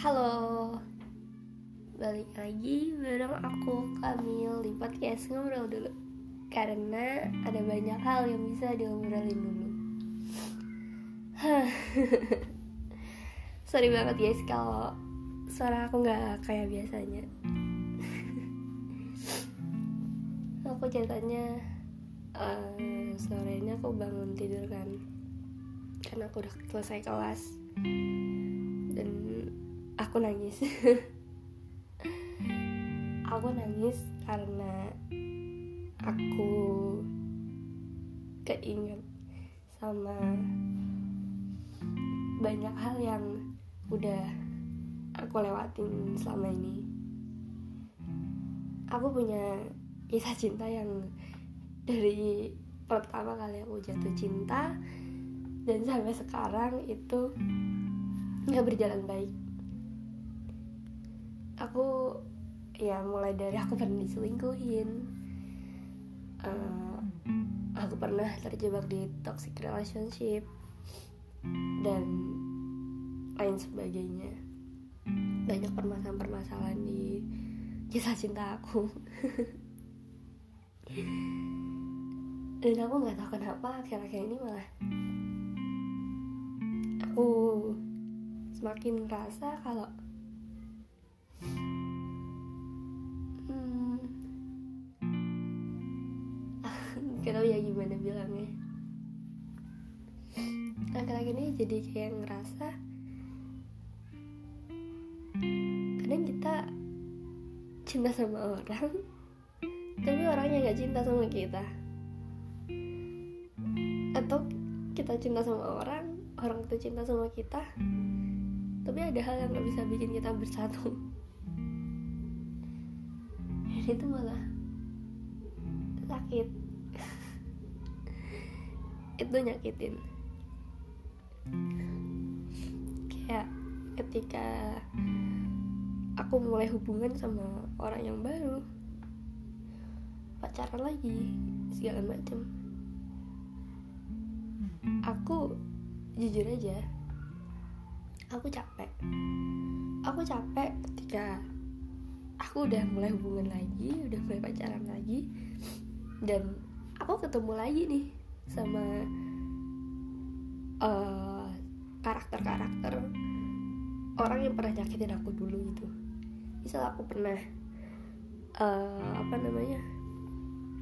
Halo. Balik lagi bareng aku Kamil di podcast Ngobrol Dulu. Karena ada banyak hal yang bisa diobrolin dulu. Sorry banget guys kalau suara aku gak kayak biasanya. Aku ceritanya uh, Sore ini aku bangun tidur kan. Karena aku udah selesai kelas aku nangis. Aku nangis karena aku keinget sama banyak hal yang udah aku lewatin selama ini. Aku punya kisah cinta yang dari pertama kali aku jatuh cinta dan sampai sekarang itu nggak berjalan baik aku ya mulai dari aku pernah diselingkuhin. Uh, aku pernah terjebak di toxic relationship dan lain sebagainya. Banyak permasalahan-permasalahan di kisah cinta aku. Dan aku nggak tahu kenapa akhir-akhir ini malah aku semakin merasa kalau gak tau ya gimana bilangnya. Akhir-akhir ini jadi kayak ngerasa kadang kita cinta sama orang tapi orangnya gak cinta sama kita. Atau kita cinta sama orang orang itu cinta sama kita tapi ada hal yang gak bisa bikin kita bersatu. Dan itu malah sakit itu nyakitin. Kayak ketika aku mulai hubungan sama orang yang baru pacaran lagi segala macam aku jujur aja aku capek. Aku capek ketika aku udah mulai hubungan lagi udah mulai pacaran lagi dan aku ketemu lagi nih sama uh, karakter-karakter orang yang pernah nyakitin aku dulu gitu. Misal aku pernah uh, apa namanya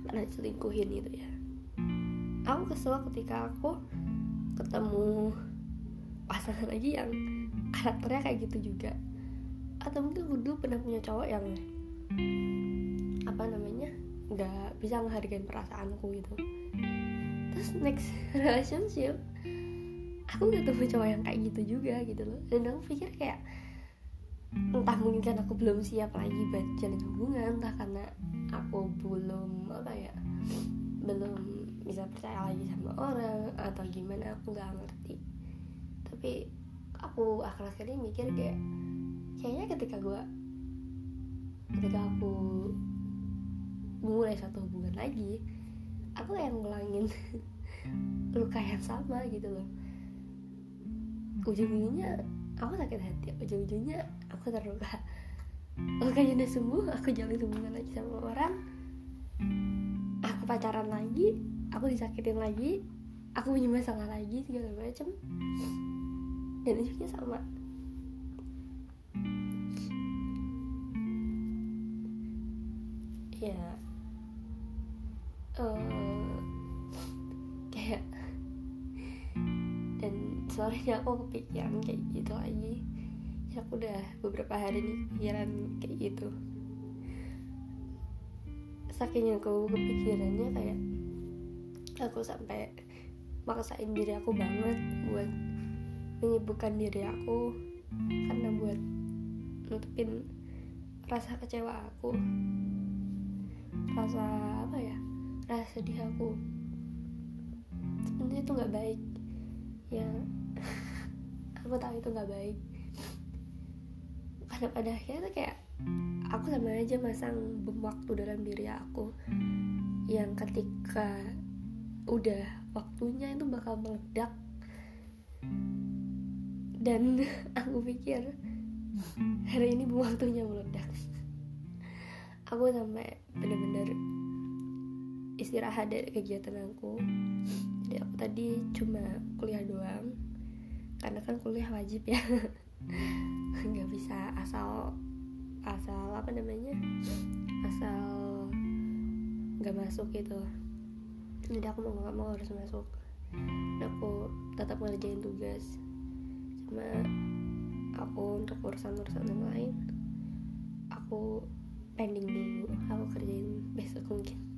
pernah selingkuhin gitu ya. Aku kesel ketika aku ketemu pasangan lagi yang karakternya kayak gitu juga. Atau mungkin dulu pernah punya cowok yang apa namanya nggak bisa menghargai perasaanku gitu terus next relationship aku ketemu cowok yang kayak gitu juga gitu loh. Dan aku pikir kayak entah mungkin kan aku belum siap lagi buat jalin hubungan entah karena aku belum apa ya belum bisa percaya lagi sama orang atau gimana aku nggak ngerti. Tapi aku akhir-akhir ini mikir kayak kayaknya ketika gue ketika aku mulai satu hubungan lagi aku yang ngulangin luka yang sama gitu loh. Ujung-ujungnya aku sakit hati. Ujung-ujungnya aku terluka. Lukanya udah sembuh aku jalin hubungan lagi sama orang. Aku pacaran lagi aku disakitin lagi aku punya masalah lagi segala macam dan ujungnya sama. Ya. Uh, sorenya aku kepikiran kayak gitu lagi. Ya aku udah beberapa hari nih kepikiran kayak gitu. Saking aku kepikirannya kayak aku sampai maksain diri aku banget buat menyibukkan diri aku. Karena buat nutupin rasa kecewa aku. Rasa apa ya? Rasa sedih aku. Sebenarnya itu nggak baik. Ya aku tahu itu nggak baik. Karena pada akhirnya kayak aku sama aja masang bom waktu dalam diri aku. Yang ketika udah waktunya itu bakal meledak. Dan aku pikir hari ini belum waktunya meledak. Aku sampai bener-bener istirahat dari kegiatan aku. Jadi aku tadi cuma kuliah doang karena kan kuliah wajib ya. Nggak bisa asal asal apa namanya? Asal nggak masuk gitu. Jadi aku mau nggak mau harus masuk. Dan aku tetap ngerjain tugas. Cuma aku untuk urusan-urusan yang lain aku pending dulu. Aku kerjain besok mungkin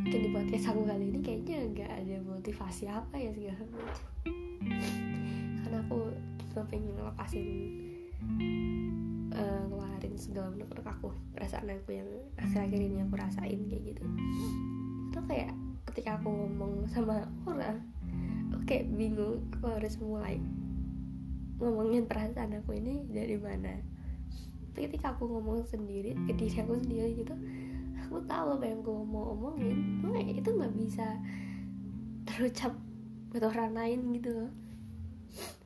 mungkin di podcast aku kali ini kayaknya nggak ada motivasi apa ya segala macam. Karena aku cuma pengen ngelepasin uh, ngeluarin segala unek aku perasaan aku yang akhir-akhir ini aku rasain kayak gitu. Itu kayak ketika aku ngomong sama orang aku kayak bingung aku harus mulai ngomongin perasaan aku ini dari mana. Tapi ketika aku ngomong sendiri ke diri aku sendiri gitu aku tahu apa yang aku mau omongin. Cuma itu nggak bisa terucap buat orang lain gitu loh.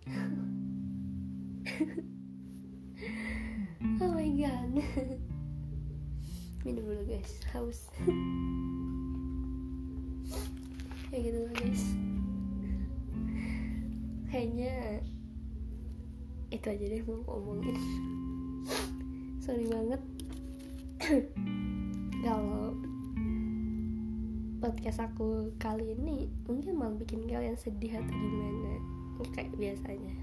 Oh my god. Minum dulu guys. Haus. Kayak gitu loh guys. Kayaknya itu aja deh mau ngomongin. Sorry banget kalau podcast aku kali ini mungkin malah bikin kalian sedih atau gimana? Kayak biasanya.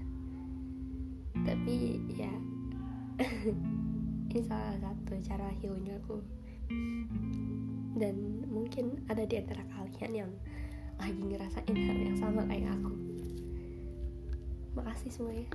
Tapi ya. Ini salah satu cara healingnya aku. Dan mungkin ada di antara kalian yang lagi ngerasain hal yang sama kayak aku. Makasih semuanya